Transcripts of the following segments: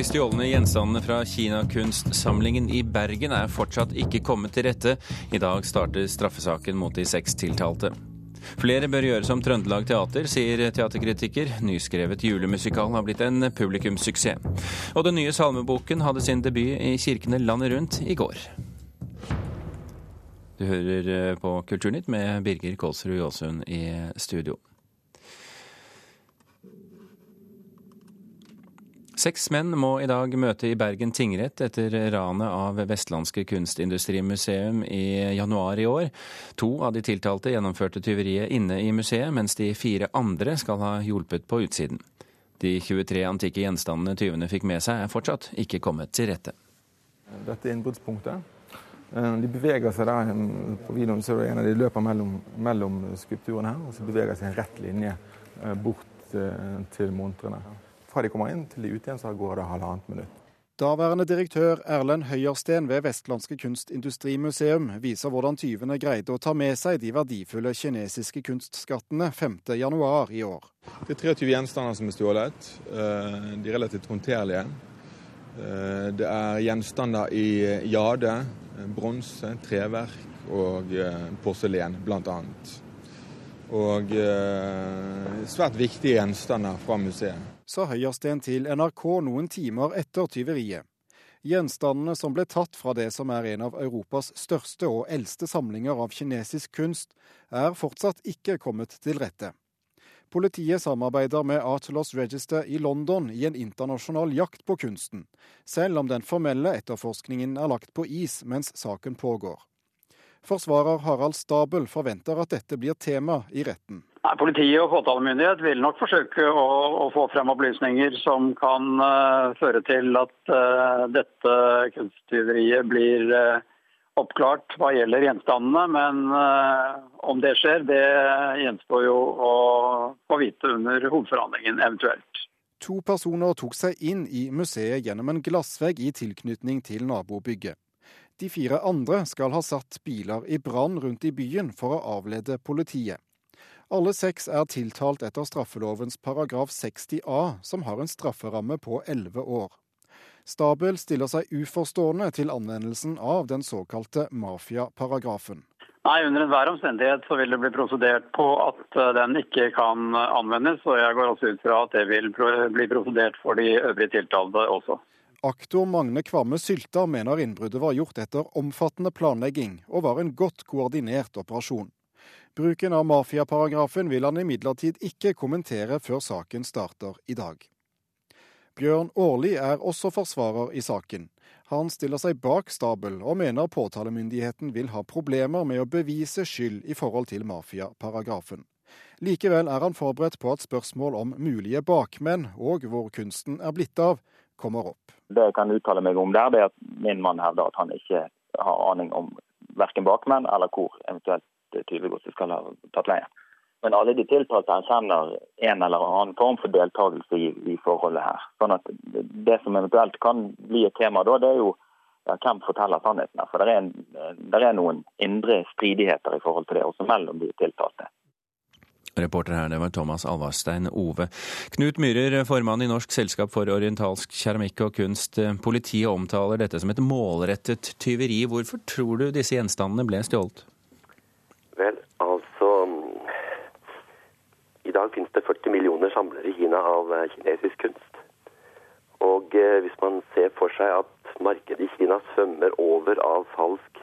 De stjålne gjenstandene fra Kinakunstsamlingen i Bergen er fortsatt ikke kommet til rette. I dag starter straffesaken mot de seks tiltalte. Flere bør gjøre som Trøndelag Teater, sier teaterkritiker. Nyskrevet julemusikal har blitt en publikumssuksess. Og den nye salmeboken hadde sin debut i kirkene landet rundt i går. Du hører på Kulturnytt med Birger Kålsrud Jåsund i studio. Seks menn må i dag møte i Bergen tingrett etter ranet av Vestlandske kunstindustrimuseum i januar i år. To av de tiltalte gjennomførte tyveriet inne i museet, mens de fire andre skal ha hjulpet på utsiden. De 23 antikke gjenstandene tyvene fikk med seg, er fortsatt ikke kommet til rette. Dette er innbruddspunktet. De beveger seg der på videoen, så er de løper mellom, mellom skulpturene her, og så beveger seg en rett linje bort til montrene. Fra de kommer inn til de ute igjen, så går det halvannet minutt. Daværende direktør Erlend Høyersten ved Vestlandske kunstindustrimuseum viser hvordan tyvene greide å ta med seg de verdifulle kinesiske kunstskattene 5.1 i år. Det er 23 gjenstander som er stjålet. De er relativt håndterlige. Det er gjenstander i jade, bronse, treverk og porselen, bl.a. Og svært viktige gjenstander fra museet sa Høyersten til NRK noen timer etter tyveriet. Gjenstandene som ble tatt fra det som er en av Europas største og eldste samlinger av kinesisk kunst, er fortsatt ikke kommet til rette. Politiet samarbeider med Art Loss Register i London i en internasjonal jakt på kunsten, selv om den formelle etterforskningen er lagt på is mens saken pågår. Forsvarer Harald Stabel forventer at dette blir tema i retten. Nei, Politiet og påtalemyndighet vil nok forsøke å, å, få frem opplysninger som kan uh, føre til at uh, dette kunsttyveriet blir uh, oppklart hva gjelder gjenstandene. Men om det skjer, det gjenstår jo å få vite under hovedforhandlingen eventuelt. To personer tok seg inn i museet gjennom en glassvegg i tilknytning til nabobygget. De fire andre skal ha satt biler i brann rundt i byen for å avlede politiet. Alle seks er tiltalt etter straffelovens paragraf 60a, som har en strafferamme på elleve år. Stabel stiller seg uforstående til anvendelsen av den såkalte mafiaparagrafen. Nei, Under enhver omstendighet så vil det bli prosedert på at eh, den ikke kan anvendes. Og jeg går også ut fra at det vil bli prosedert for de øvrige tiltalte også. Aktor Magne Kvamme Sylta mener innbruddet var gjort etter omfattende planlegging og var en godt koordinert operasjon. Bruken av mafiaparagrafen vil han imidlertid ikke kommentere før saken starter i dag. Bjørn Aarli er også forsvarer i saken. Han stiller seg bak Stabel, og mener påtalemyndigheten vil ha problemer med å bevise skyld i forhold til mafiaparagrafen. Likevel er han forberedt på at spørsmål om mulige bakmenn og hvor kunsten er blitt av, kommer opp. Det jeg kan uttale meg om der, det er at min mann hevder at han ikke har aning om verken bakmenn eller hvor eventuelt tyvegodset skal ha tatt leie. Men alle de tiltalte erkjenner en eller annen form for deltakelse i, i, forholdet her. Sånn at Det som eventuelt kan bli et tema da, det er jo ja, hvem forteller sannheten. her. For det er, er noen indre stridigheter i forhold til det, også mellom de tiltalte. Reporter her, det var Thomas Alvarstein Ove. Knut Myhrer, formann i Norsk selskap for orientalsk keramikk og kunst. Politiet omtaler dette som et målrettet tyveri. Hvorfor tror du disse gjenstandene ble stjålet? Vel, altså I dag finnes det 40 millioner samlere i Kina av eh, kinesisk kunst. Og eh, hvis man ser for seg at markedet i Kina svømmer over av falsk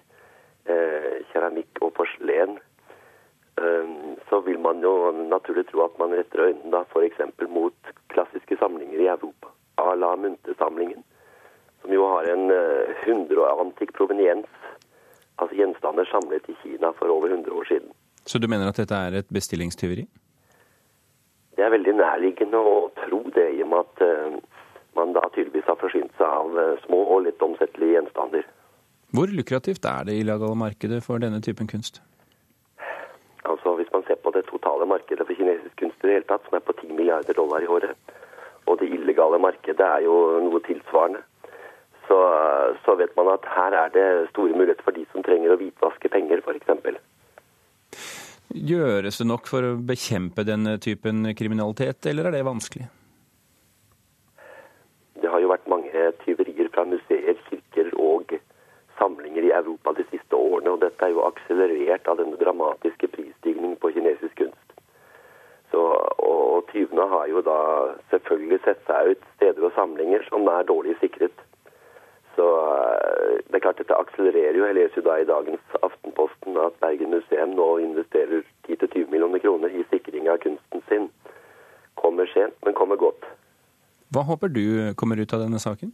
eh, keramikk og porselen, eh, så vil man jo naturlig tro at man retter øynene da f.eks. mot klassiske samlinger i Europa, A la Munte-samlingen, som jo har en eh, 100 antikk proveniens altså gjenstander samlet i Kina for over 100 år siden. Så du mener at dette er et bestillingstyveri? Det er veldig nærliggende å tro det, i og med at uh, man da tydeligvis har forsynt seg av uh, små og litt omsettelige gjenstander. Hvor lukrativt er det illegale markedet for denne typen kunst? Altså, Hvis man ser på det totale markedet for kinesisk kunst i det hele tatt, som er på 10 milliarder dollar i året, og det illegale markedet er jo noe tilsvarende, så, så, vet man at her er det store muligheter for de som trenger å hvitvaske penger, f.eks. Gjøres det nok for å bekjempe denne typen kriminalitet, eller er det vanskelig? Det har jo vært mange Europa de siste årene. Og dette er jo akselerert av denne dramatiske prisstigningen på kinesisk kunst. Så, og tyvene har jo da selvfølgelig sett seg ut steder og samlinger som er dårlig sikret. Så eh, det er klart dette akselererer jo. Jeg leser jo da i dagens Aftenposten at Bergen museum nå investerer 10-20 millioner kroner i sikring av kunsten sin. Kommer sent, men kommer godt. Hva håper du kommer ut av denne saken?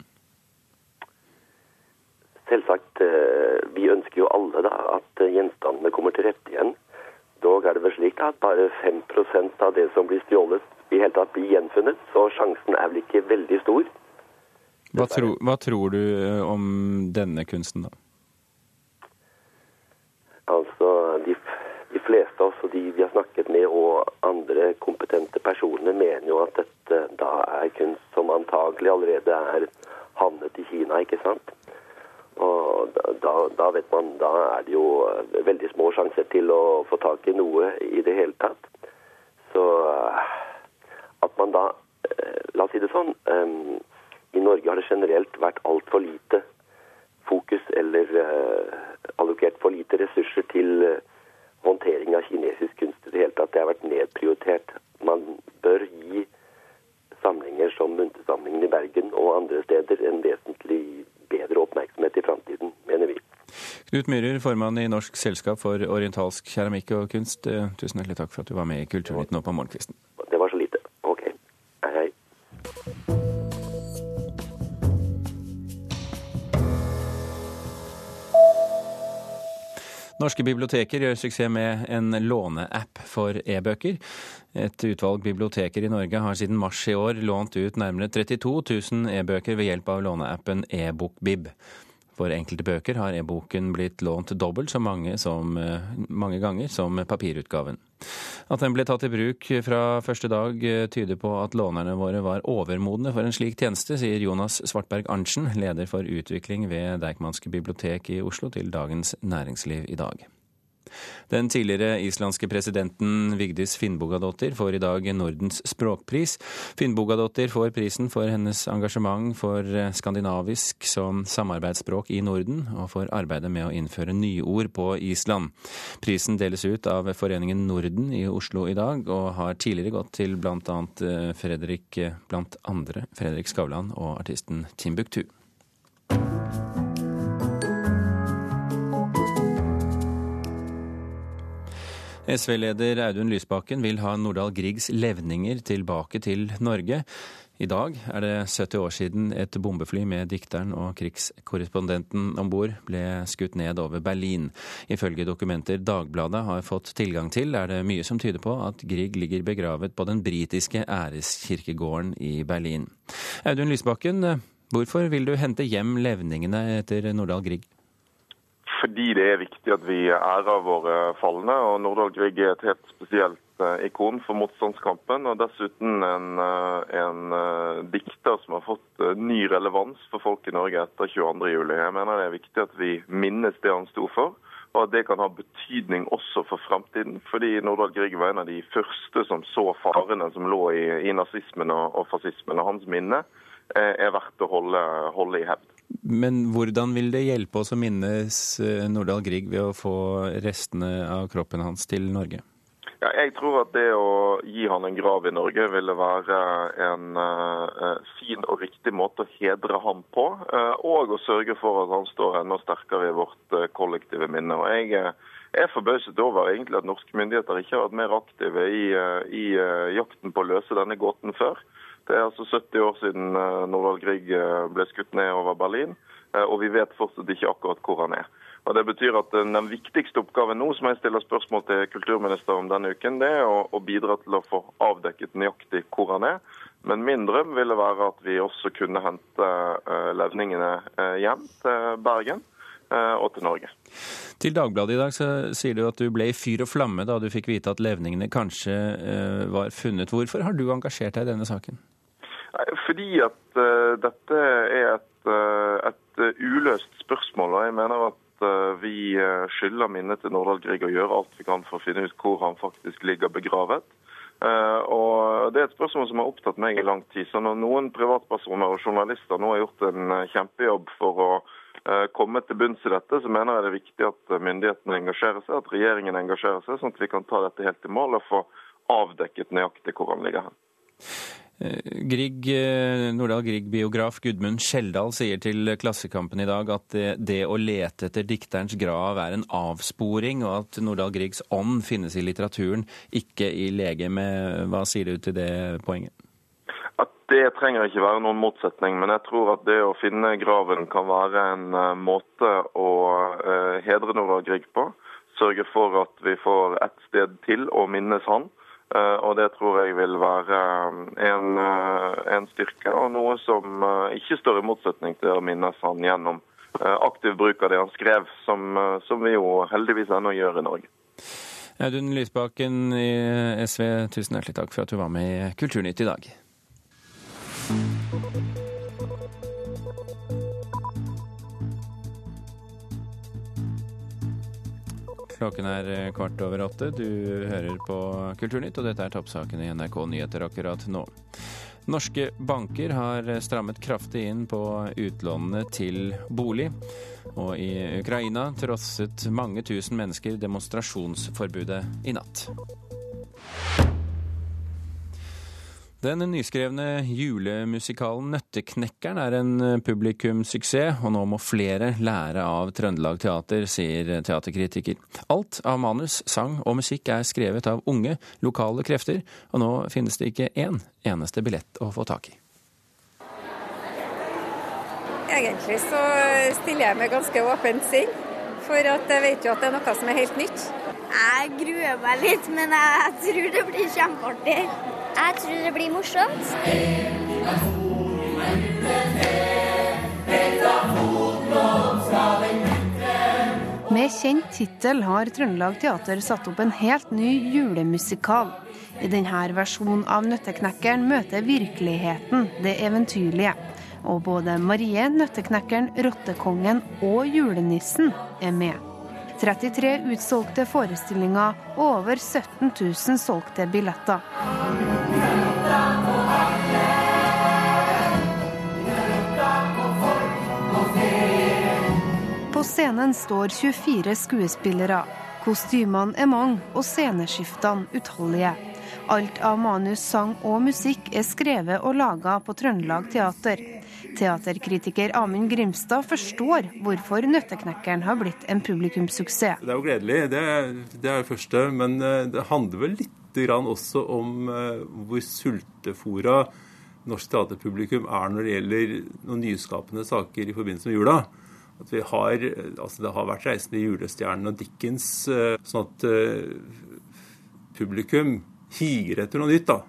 Selvsagt, eh, vi ønsker jo alle da at gjenstandene kommer til rette igjen. Dog er det vel slik at bare 5 av det som blir stjålet, i hele tatt blir gjenfunnet. Så sjansen er vel ikke veldig stor. Hva, tro, hva tror du eh, om denne kunsten, da? Altså, de, de fleste av oss og de vi har snakket med, og andre kompetente personer, mener jo at dette da er kunst som antagelig allerede er havnet i Kina, ikke sant? Og da, da, vet man, da er det jo veldig små sjanser til å få tak i noe i det hele tatt. Så at man da La oss si det sånn. I Norge har det generelt vært altfor lite fokus eller allokert for lite ressurser til håndtering av kinesisk kunst i det hele tatt. Det har vært nedprioritert. Man bør gi samlinger som Muntesamlingen i Bergen og andre steder en vesentlig bedre oppmerksomhet i framtiden, mener vi. Knut Myhrer, formann i Norsk selskap for orientalsk keramikk og kunst. Eh, tusen hjertelig takk for at du var med i Kulturnytt nå på morgenkvisten. Norske biblioteker gjør suksess med en låneapp for e-bøker. Et utvalg biblioteker i Norge har siden mars i år lånt ut nærmere 32 000 e-bøker ved hjelp av låneappen eBokBib. For enkelte bøker har e-boken blitt lånt dobbelt så mange, som, mange ganger som papirutgaven. At den ble tatt i bruk fra første dag tyder på at lånerne våre var overmodne for en slik tjeneste, sier Jonas Svartberg Arntzen, leder for utvikling ved Deichmanske bibliotek i Oslo, til Dagens Næringsliv i dag. Den tidligere islandske presidenten Vigdis Finnbogadottir får i dag Nordens språkpris. Finnbogadottir får prisen for hennes engasjement for skandinavisk som samarbeidsspråk i Norden, og for arbeidet med å innføre nyord på Island. Prisen deles ut av Foreningen Norden i Oslo i dag, og har tidligere gått til bl.a. Fredrik, blant andre Fredrik Skavlan og artisten Timbuktu. SV-leder Audun Lysbakken vil ha Nordahl Griegs levninger tilbake til Norge. I dag er det 70 år siden et bombefly med dikteren og krigskorrespondenten om bord ble skutt ned over Berlin. Ifølge dokumenter Dagbladet har fått tilgang til, er det mye som tyder på at Grieg ligger begravet på den britiske æreskirkegården i Berlin. Audun Lysbakken, hvorfor vil du hente hjem levningene etter Nordahl Grieg? Fordi det er viktig at vi ærer våre falne. og Nordahl Grieg er et helt spesielt ikon for motstandskampen. Og dessuten en, en dikter som har fått ny relevans for folk i Norge etter 22.07. Jeg mener det er viktig at vi minnes det han sto for. Og at det kan ha betydning også for fremtiden. Fordi Nordahl Grieg var en av de første som så farene som lå i, i nazismen og, og fascismen. Og hans minne er verdt å holde, holde i hevd. Men hvordan vil det hjelpe oss å minnes Nordahl Grieg ved å få restene av kroppen hans til Norge? Ja, jeg tror at det å gi han en grav i Norge ville være en uh, fin og riktig måte å hedre ham på. Uh, og å sørge for at han står enda sterkere i vårt uh, kollektive minne. Og jeg er forbauset over egentlig at norske myndigheter ikke har vært mer aktive i, i jakten på å løse denne gåten før. Det er altså 70 år siden Nordahl Grieg ble skutt ned over Berlin, og vi vet fortsatt ikke akkurat hvor han er. Og Det betyr at Den viktigste oppgaven nå som jeg stiller spørsmål til kulturministeren om denne uken, det er å, bidra til å få avdekket nøyaktig hvor han er. Men min drøm ville være at vi også kunne hente levningene hjem til Bergen og til Norge. Til Dagbladet i dag så sier du at du ble i fyr og flamme da du fikk vite at levningene kanskje var funnet. Hvorfor har du engasjert deg i denne saken? Fordi at uh, dette er et, et uløst spørsmål. og jeg mener at vi skylder minnet til Nordahl Grieg å gjøre alt vi kan for å finne ut hvor han faktisk ligger begravet. og Det er et spørsmål som har opptatt meg i lang tid. så Når noen privatpersoner og journalister nå har gjort en kjempejobb for å eh, komme til bunns i dette, så mener jeg det er viktig at myndighetene engasjerer seg, at regjeringen engasjerer seg, sånn at vi kan ta dette helt i mål og få avdekket nøyaktig hvor han ligger hen. Eh, Grieg, eh, Nordahl Grieg-biograf Gudmund Skjeldal sier til Klassekampen i dag at det, å lete etter dikterens grav er en avsporing, og at Nordahl Griegs ånd finnes i litteraturen, ikke i legemet. Hva sier du til det poenget? At det trenger ikke være noen motsetning, men jeg tror at det å finne graven kan være en uh, måte å uh, hedre Nordahl Grieg på. Sørge for at vi får et sted til å minnes han. Eh, og det tror jeg vil være eh, en, eh, en, styrke, og noe som ikke står i motsetning til å minnes han gjennom aktiv bruk av det han skrev, som, som vi jo heldigvis ennå gjør i Norge. Audun Lysbakken i SV, tusen hjertelig takk for at du var med i Kulturnytt i dag. Klokken er eh, kvart over åtte. Du hører på Kulturnytt, og dette er toppsakene i NRK Nyheter akkurat nå. Norske banker har strammet kraftig inn på utlånene til bolig. Og i Ukraina trosset mange tusen mennesker demonstrasjonsforbudet i natt. Den nyskrevne julemusikalen 'Nøtteknekkeren' er en publikumssuksess, og nå må flere lære av Trøndelag Teater, sier teaterkritiker. Alt av manus, sang og musikk er skrevet av unge, lokale krefter, og nå finnes det ikke én eneste billett å få tak i. Egentlig så stiller jeg med ganske åpent sinn, for at jeg vet jo at det er noe som er helt nytt. Jeg gruer meg litt, men jeg tror det blir kjempeartig. Jeg tror det blir morsomt. Med kjent tittel har Trøndelag Teater satt opp en helt ny julemusikal. I denne versjonen av Nøtteknekkeren møter virkeligheten det eventyrlige. Og både Marie, Nøtteknekkeren, Rottekongen og julenissen er med. 33 utsolgte forestillinger og over 17 000 solgte billetter. På scenen står 24 skuespillere. Kostymene er mange og sceneskiftene utallige. Alt av manus, sang og musikk er skrevet og laga på Trøndelag Teater. Teaterkritiker Amund Grimstad forstår hvorfor Nøtteknekkeren har blitt en publikumssuksess. Det er jo gledelig, det, det er det første. Men eh, det handler vel litt også om eh, hvor sultefòra norsk teaterpublikum er når det gjelder noen nyskapende saker i forbindelse med jula. At vi har, altså Det har vært 'Reisende i julestjernen' og Dickens, eh, sånn at publikum higer etter noe nytt. da.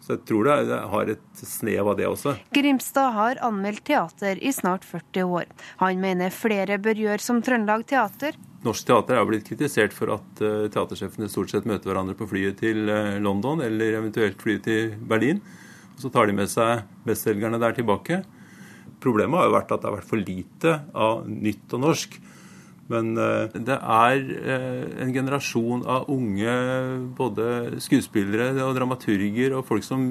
Så jeg tror det har et snev av det også. Grimstad har anmeldt teater i snart 40 år. Han mener flere bør gjøre som Trøndelag Teater. Norsk teater er blitt kritisert for at uh, teatersjefene stort sett møter hverandre på flyet til London eller eventuelt flyet til Berlin. Og så tar de med seg bestselgerne der tilbake. Problemet har jo vært at det har vært for lite av nytt og norsk. Men uh, det er uh, en generasjon av unge både skuespillere og dramaturger og folk som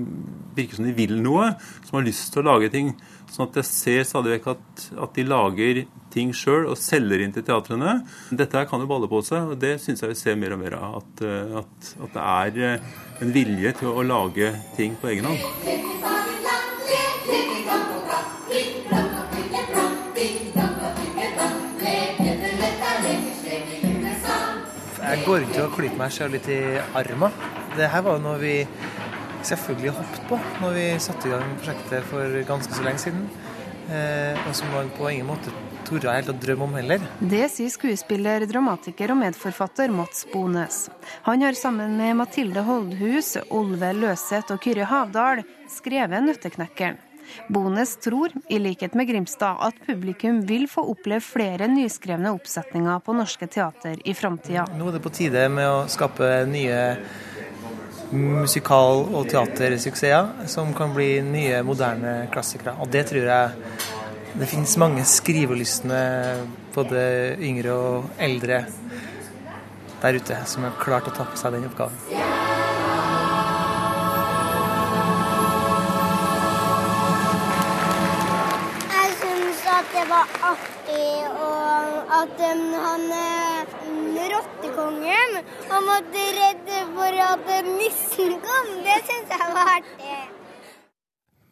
virker som de vil noe, som har lyst til å lage ting. Sånn at jeg ser stadig vekk at, at de lager ting sjøl og selger inn til teatrene. Dette her kan jo balle på seg, og det syns jeg vi ser mer og mer av. At, eh, at, at det er en vilje til å lage ting på egen hånd. Går rundt og klyper meg sjøl litt i armen. Det her var jo noe vi selvfølgelig hoppet på når vi satte i gang prosjektet for ganske så lenge siden. Eh, og som man på ingen måte torde helt å drømme om heller. Det sier skuespiller, dramatiker og medforfatter Mats Bones. Han har sammen med Mathilde Holdhus, Olve Løseth og Kyrre Havdal skrevet 'Nøtteknekkeren'. Bones tror, i likhet med Grimstad, at publikum vil få oppleve flere nyskrevne oppsetninger på norske teater i framtida. Nå er det på tide med å skape nye musikal- og teatersuksesser som kan bli nye, moderne klassikere. Og det tror jeg det finnes mange skrivelystne, både yngre og eldre, der ute som har klart å ta på seg den oppgaven. Artig og at um, han uh, rottekongen Han måtte redde for at nissen kom. Det syns jeg var artig.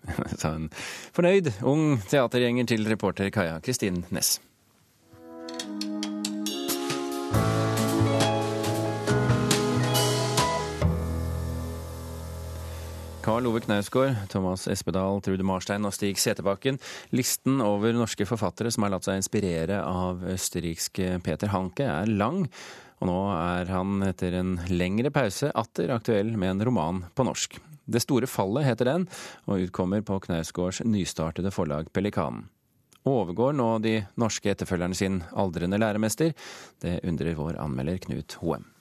Sa en fornøyd ung teatergjenger til reporter Kaja Kristin Næss. Karl Ove Knausgård, Thomas Espedal, Trude Marstein og Stig Setebakken. Listen over norske forfattere som har latt seg inspirere av østerrikske Peter Hanke, er lang. Og nå er han etter en lengre pause atter aktuell med en roman på norsk. Det store fallet heter den, og utkommer på Knausgårds nystartede forlag Pelikanen. Overgår nå de norske etterfølgerne sin aldrende læremester? Det undrer vår anmelder Knut Hoem.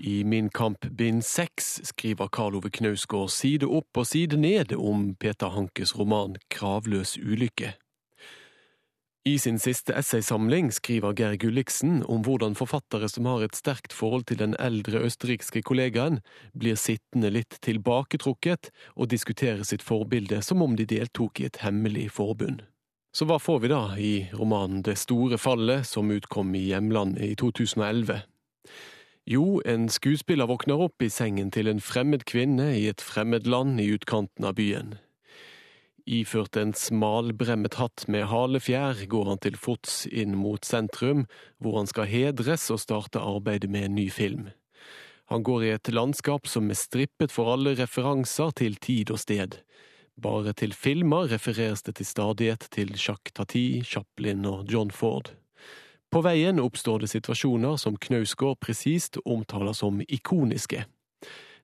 I Min kamp bind seks skriver Karl Ove Knausgård side opp og side ned om Peter Hankes roman Kravløs ulykke. I sin siste essaysamling skriver Geir Gulliksen om hvordan forfattere som har et sterkt forhold til den eldre østerrikske kollegaen, blir sittende litt tilbaketrukket og diskutere sitt forbilde som om de deltok i et hemmelig forbund. Så hva får vi da i romanen Det store fallet, som utkom i hjemlandet i 2011? Jo, en skuespiller våkner opp i sengen til en fremmed kvinne i et fremmed land i utkanten av byen. Iført en smalbremmet hatt med halefjær går han til fots inn mot sentrum, hvor han skal hedres og starte arbeidet med en ny film. Han går i et landskap som er strippet for alle referanser til tid og sted. Bare til filmer refereres det til stadighet til Jacques Tati, Chaplin og John Ford. På veien oppstår det situasjoner som Knausgård presist omtaler som ikoniske.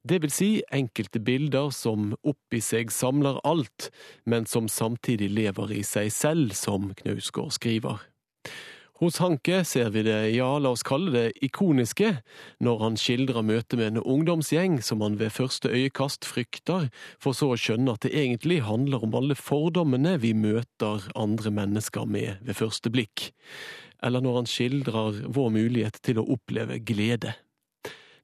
Det vil si enkelte bilder som oppi seg samler alt, men som samtidig lever i seg selv, som Knausgård skriver. Hos Hanke ser vi det, ja, la oss kalle det ikoniske, når han skildrer møtet med en ungdomsgjeng som han ved første øyekast frykter, for så å skjønne at det egentlig handler om alle fordommene vi møter andre mennesker med ved første blikk eller når han skildrer vår mulighet til å oppleve glede.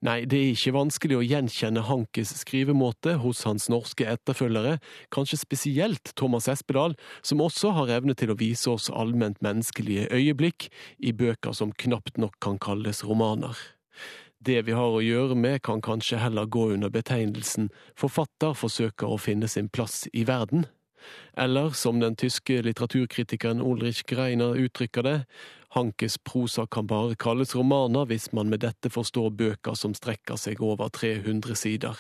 Nei, det er ikke vanskelig å gjenkjenne Hankes skrivemåte hos hans norske etterfølgere, kanskje spesielt Thomas Espedal, som også har evne til å vise oss allment menneskelige øyeblikk i bøker som knapt nok kan kalles romaner. Det vi har å gjøre med, kan kanskje heller gå under betegnelsen forfatter forsøker å finne sin plass i verden. Eller som den tyske litteraturkritikeren Ulrich Greiner uttrykker det, Hankes prosa kan bare kalles romaner hvis man med dette forstår bøker som strekker seg over 300 sider.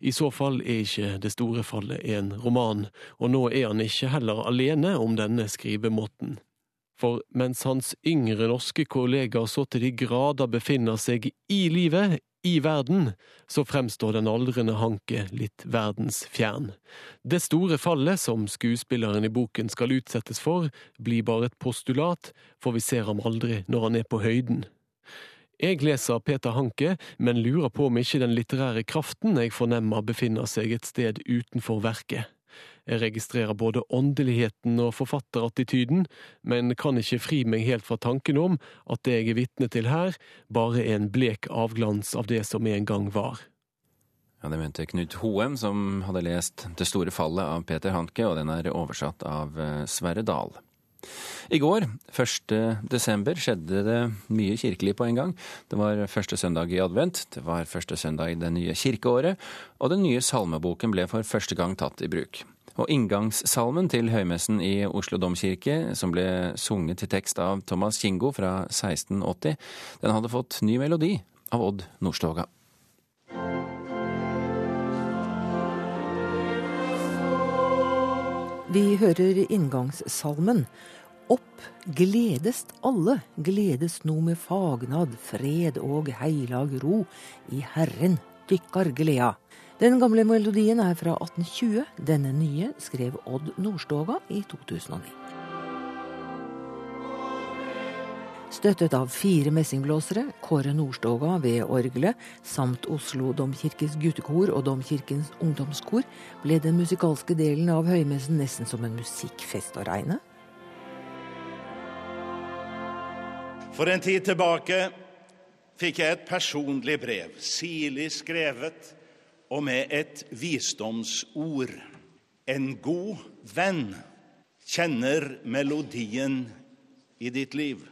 I så fall er ikke Det store fallet en roman, og nå er han ikke heller alene om denne skrivemåten. For mens hans yngre norske kollegaer så til de grader befinner seg i livet, i verden, så fremstår den aldrende Hanke litt verdensfjern. Det store fallet som skuespilleren i boken skal utsettes for, blir bare et postulat, for vi ser ham aldri når han er på høyden. Jeg leser Peter Hanke, men lurer på om ikke den litterære kraften jeg fornemmer befinner seg et sted utenfor verket. Jeg registrerer både åndeligheten og forfatterattityden, men kan ikke fri meg helt fra tanken om at det jeg er vitne til her, bare er en blek avglans av det som en gang var. Ja, Det mente Knut Hoem, som hadde lest Det store fallet av Peter Hanke, og den er oversatt av eh, Sverre Dahl. I går, 1. desember, skjedde det mye kirkelig på en gang. Det var første søndag i advent, det var første søndag i det nye kirkeåret, og den nye salmeboken ble for første gang tatt i bruk. Og inngangssalmen til høymessen i Oslo domkirke, som ble sunget til tekst av Thomas Kingo fra 1680, den hadde fått ny melodi av Odd Nordstoga. Vi hører inngangssalmen. Opp gledest alle, gledes no med fagnad, fred og heilag ro, i Herren dykkar gleda. Den gamle melodien er fra 1820. Denne nye skrev Odd Nordstoga i 2009. Støttet av fire messingblåsere, Kåre Nordstoga ved orgelet, samt Oslo domkirkes guttekor og Domkirkens ungdomskor, ble den musikalske delen av høymessen nesten som en musikkfest å regne. For en tid tilbake fikk jeg et personlig brev, sirlig skrevet og med et visdomsord. En god venn kjenner melodien i ditt liv?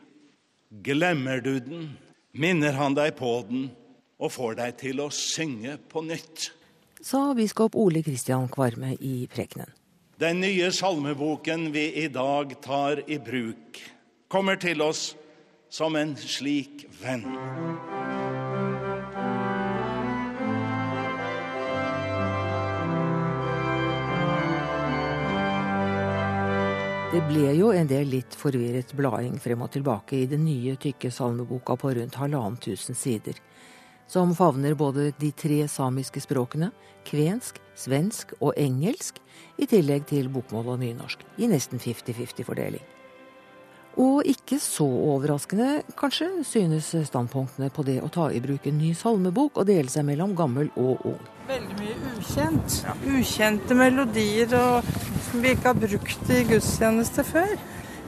Glemmer du den, minner han deg på den og får deg til å synge på nytt. Sa biskop Ole Kristian Kvarme i prekenen. Den nye salmeboken vi i dag tar i bruk, kommer til oss som en slik venn. Det ble jo en del litt forvirret blading frem og tilbake i den nye, tykke salmeboka på rundt halvannen tusen sider, som favner både de tre samiske språkene, kvensk, svensk og engelsk, i tillegg til bokmål og nynorsk, i nesten 50-50-fordeling. Og ikke så overraskende, kanskje, synes standpunktene på det å ta i bruk en ny salmebok og dele seg mellom gammel og ung. Veldig mye ukjent. Ja. Ukjente melodier og som vi ikke har brukt i gudstjeneste før.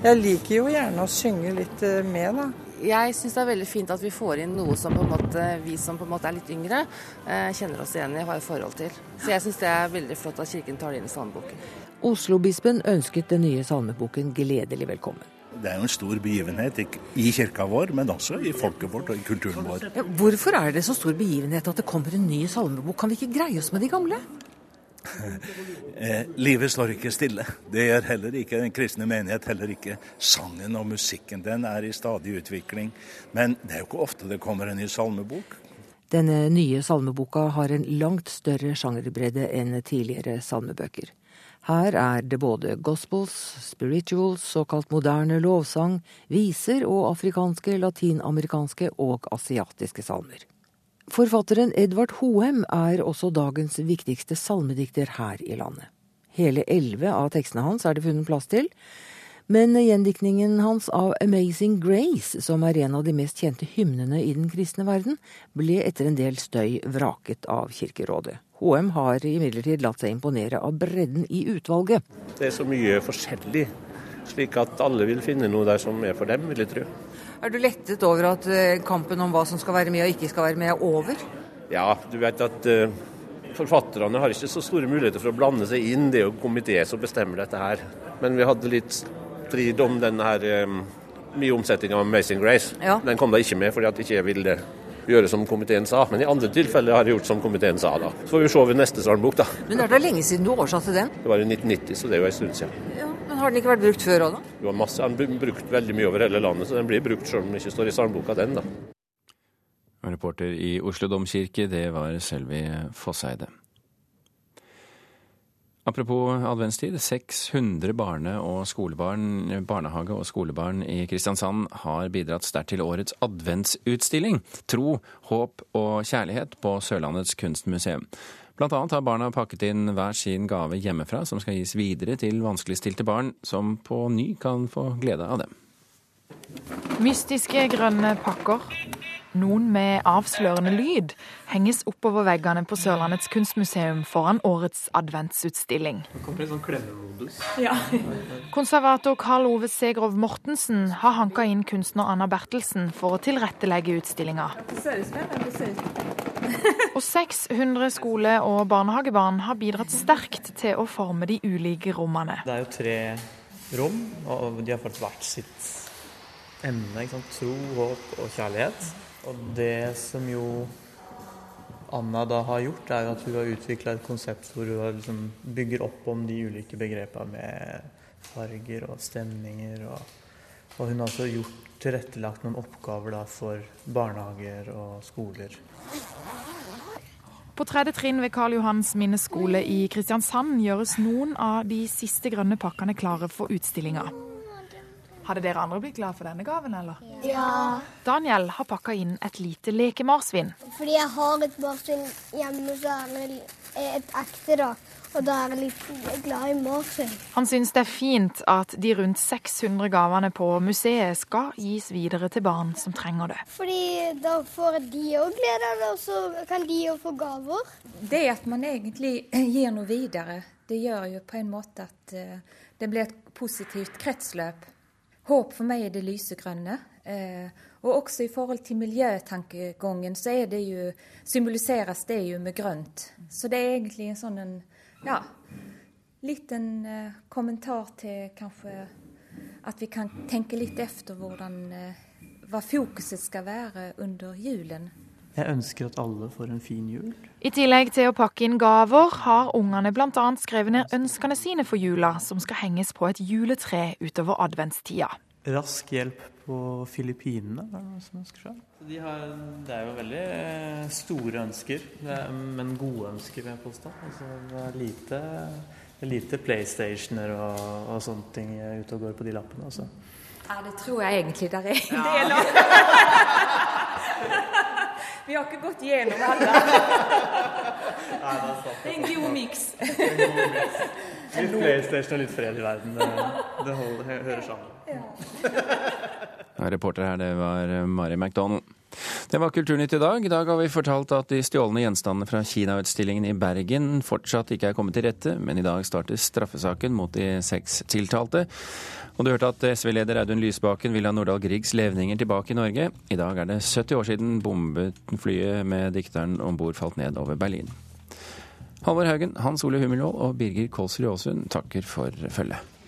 Jeg liker jo gjerne å synge litt eh, med, da. Jeg syns det er veldig fint at vi får inn noe som på en måte, vi som på en måte er litt yngre, eh, kjenner oss igjen i og har et forhold til. Så jeg syns det er veldig flott at Kirken tar det inn i salmeboken. Oslo-bispen ønsket den nye salmeboken gledelig velkommen. Det er jo en stor begivenhet i kirka vår, men også i folket vårt og i kulturen vår. Ja, hvorfor er det så stor begivenhet at det kommer en ny salmebok? Kan vi ikke greie oss med de gamle? eh, livet står ikke stille. Det gjør heller ikke den kristne menighet, heller ikke sangen og musikken. Den er i stadig utvikling. Men det er jo ikke ofte det kommer en ny salmebok. Denne nye salmeboka har en langt større sjangerbredde enn tidligere salmebøker. Her er det både gospels, spirituals, såkalt moderne lovsang, viser og afrikanske, latinamerikanske og asiatiske salmer. Forfatteren Edvard Hoem er også dagens viktigste salmedikter her i landet. Hele elleve av tekstene hans er det funnet plass til, men gjendiktningen hans av Amazing Grace, som er en av de mest kjente hymnene i den kristne verden, ble etter en del støy vraket av Kirkerådet. HM har imidlertid latt seg imponere av bredden i utvalget. Det er så mye forskjellig, slik at alle vil finne noe der som er for dem, vil jeg tro. Er du lettet over at eh, kampen om hva som skal være med og ikke skal være med, er over? Ja, du vet at uh, forfatterne har ikke så store muligheter for å blande seg inn. Det er jo komité som bestemmer dette her. Men vi hadde litt strid om denne her um, mye omsetning av Amazing Grace. Ja. Den kom da ikke med fordi at ikke jeg ville gjøre som komiteen sa. Men i andre tilfeller har jeg gjort som komiteen sa. da. Så får vi se ved neste salmbok, da. Men er det lenge siden du oversatte den? Det var i 1990, så det er jo en stund siden. Ja, men Har den ikke vært brukt før òg, da? Var masse, Den blir brukt veldig mye over hele landet, så den blir brukt selv om den ikke står i salmboka, den, da. Reporter i Oslo domkirke, det var Selvi Fosseide. Apropos adventstid. 600 barne- og skolebarn, barnehage- og skolebarn i Kristiansand har bidratt sterkt til årets adventsutstilling Tro, håp og kjærlighet på Sørlandets kunstmuseum. Blant annet har barna pakket inn hver sin gave hjemmefra, som skal gis videre til vanskeligstilte barn, som på ny kan få glede av dem. Mystiske grønne pakker noen med avslørende lyd henges oppover veggene på Sørlandets kunstmuseum foran årets adventsutstilling. Sånn ja. Konservator Karl Ove Segrov Mortensen har hanka inn kunstner Anna Bertelsen for å tilrettelegge utstillinga. Og 600 skole- og barnehagebarn har bidratt sterkt til å forme de ulike rommene. Det er jo tre rom, og de har fått hvert sitt emne. Tro, håp og kjærlighet. Og det som jo Anna da har gjort, er at hun har utvikla et konsept hvor hun liksom bygger opp om de ulike begrepene med farger og stemninger. Og, og hun har også gjort tilrettelagt noen oppgaver da for barnehager og skoler. På tredje trinn ved Karl Johans minneskole i Kristiansand gjøres noen av de siste grønne pakkene klare for utstillinga. Hadde dere andre blitt glad for denne gaven, eller? Ja. Daniel har pakka inn et lite lekemarsvin. Fordi jeg har et marsvin hjemme, så er det et ekte, da. Og da er jeg litt glad i marsvin. Han syns det er fint at de rundt 600 gavene på museet skal gis videre til barn som trenger det. Fordi da får de òg glede av det, og så kan de òg få gaver. Det at man egentlig gir noe videre, det gjør jo på en måte at eh, det blir et positivt kretsløp. Håp for meg er det lysegrønne. Eh, og også i forhold til miljøtankegangen så er det jo, symboliseres det jo med grønt. Så det er egentlig en sånn en, ja, litt eh, kommentar til kanskje at vi kan tenke litt efter hvordan, eh, hva fokuset skal være under julen. Jeg ønsker at alle får en fin jul. I tillegg til å pakke inn gaver, har ungene bl.a. skrevet ned ønskene sine for jula, som skal henges på et juletre utover adventstida. Rask hjelp på Filippinene, er det noen som ønsker seg? De har, det er jo veldig eh, store ønsker, er, men gode ønsker, vil jeg påstå. Altså, det er lite, det er lite PlayStationer og, og, sånne ting ute og går på de lappene. Altså. Ja, det tror jeg egentlig der er en del av. Vi har ikke gått gjennom alle. det er en god miks. Litt PlayStation og litt fred i verden. Det, det holder, hører sammen. Ja. Reporter her, det var Mari McDonald. Det var Kulturnytt i dag. I dag har vi fortalt at de stjålne gjenstandene fra Kina-utstillingen i Bergen fortsatt ikke er kommet til rette, men i dag starter straffesaken mot de seks tiltalte. Og du hørte at SV-leder Audun Lysbakken vil ha Nordahl Griegs levninger tilbake i Norge. I dag er det 70 år siden bombeflyet med dikteren om bord falt ned over Berlin. Halvor Haugen, Hans Ole Hummelvold og Birger Kolsrud Aasund takker for følget.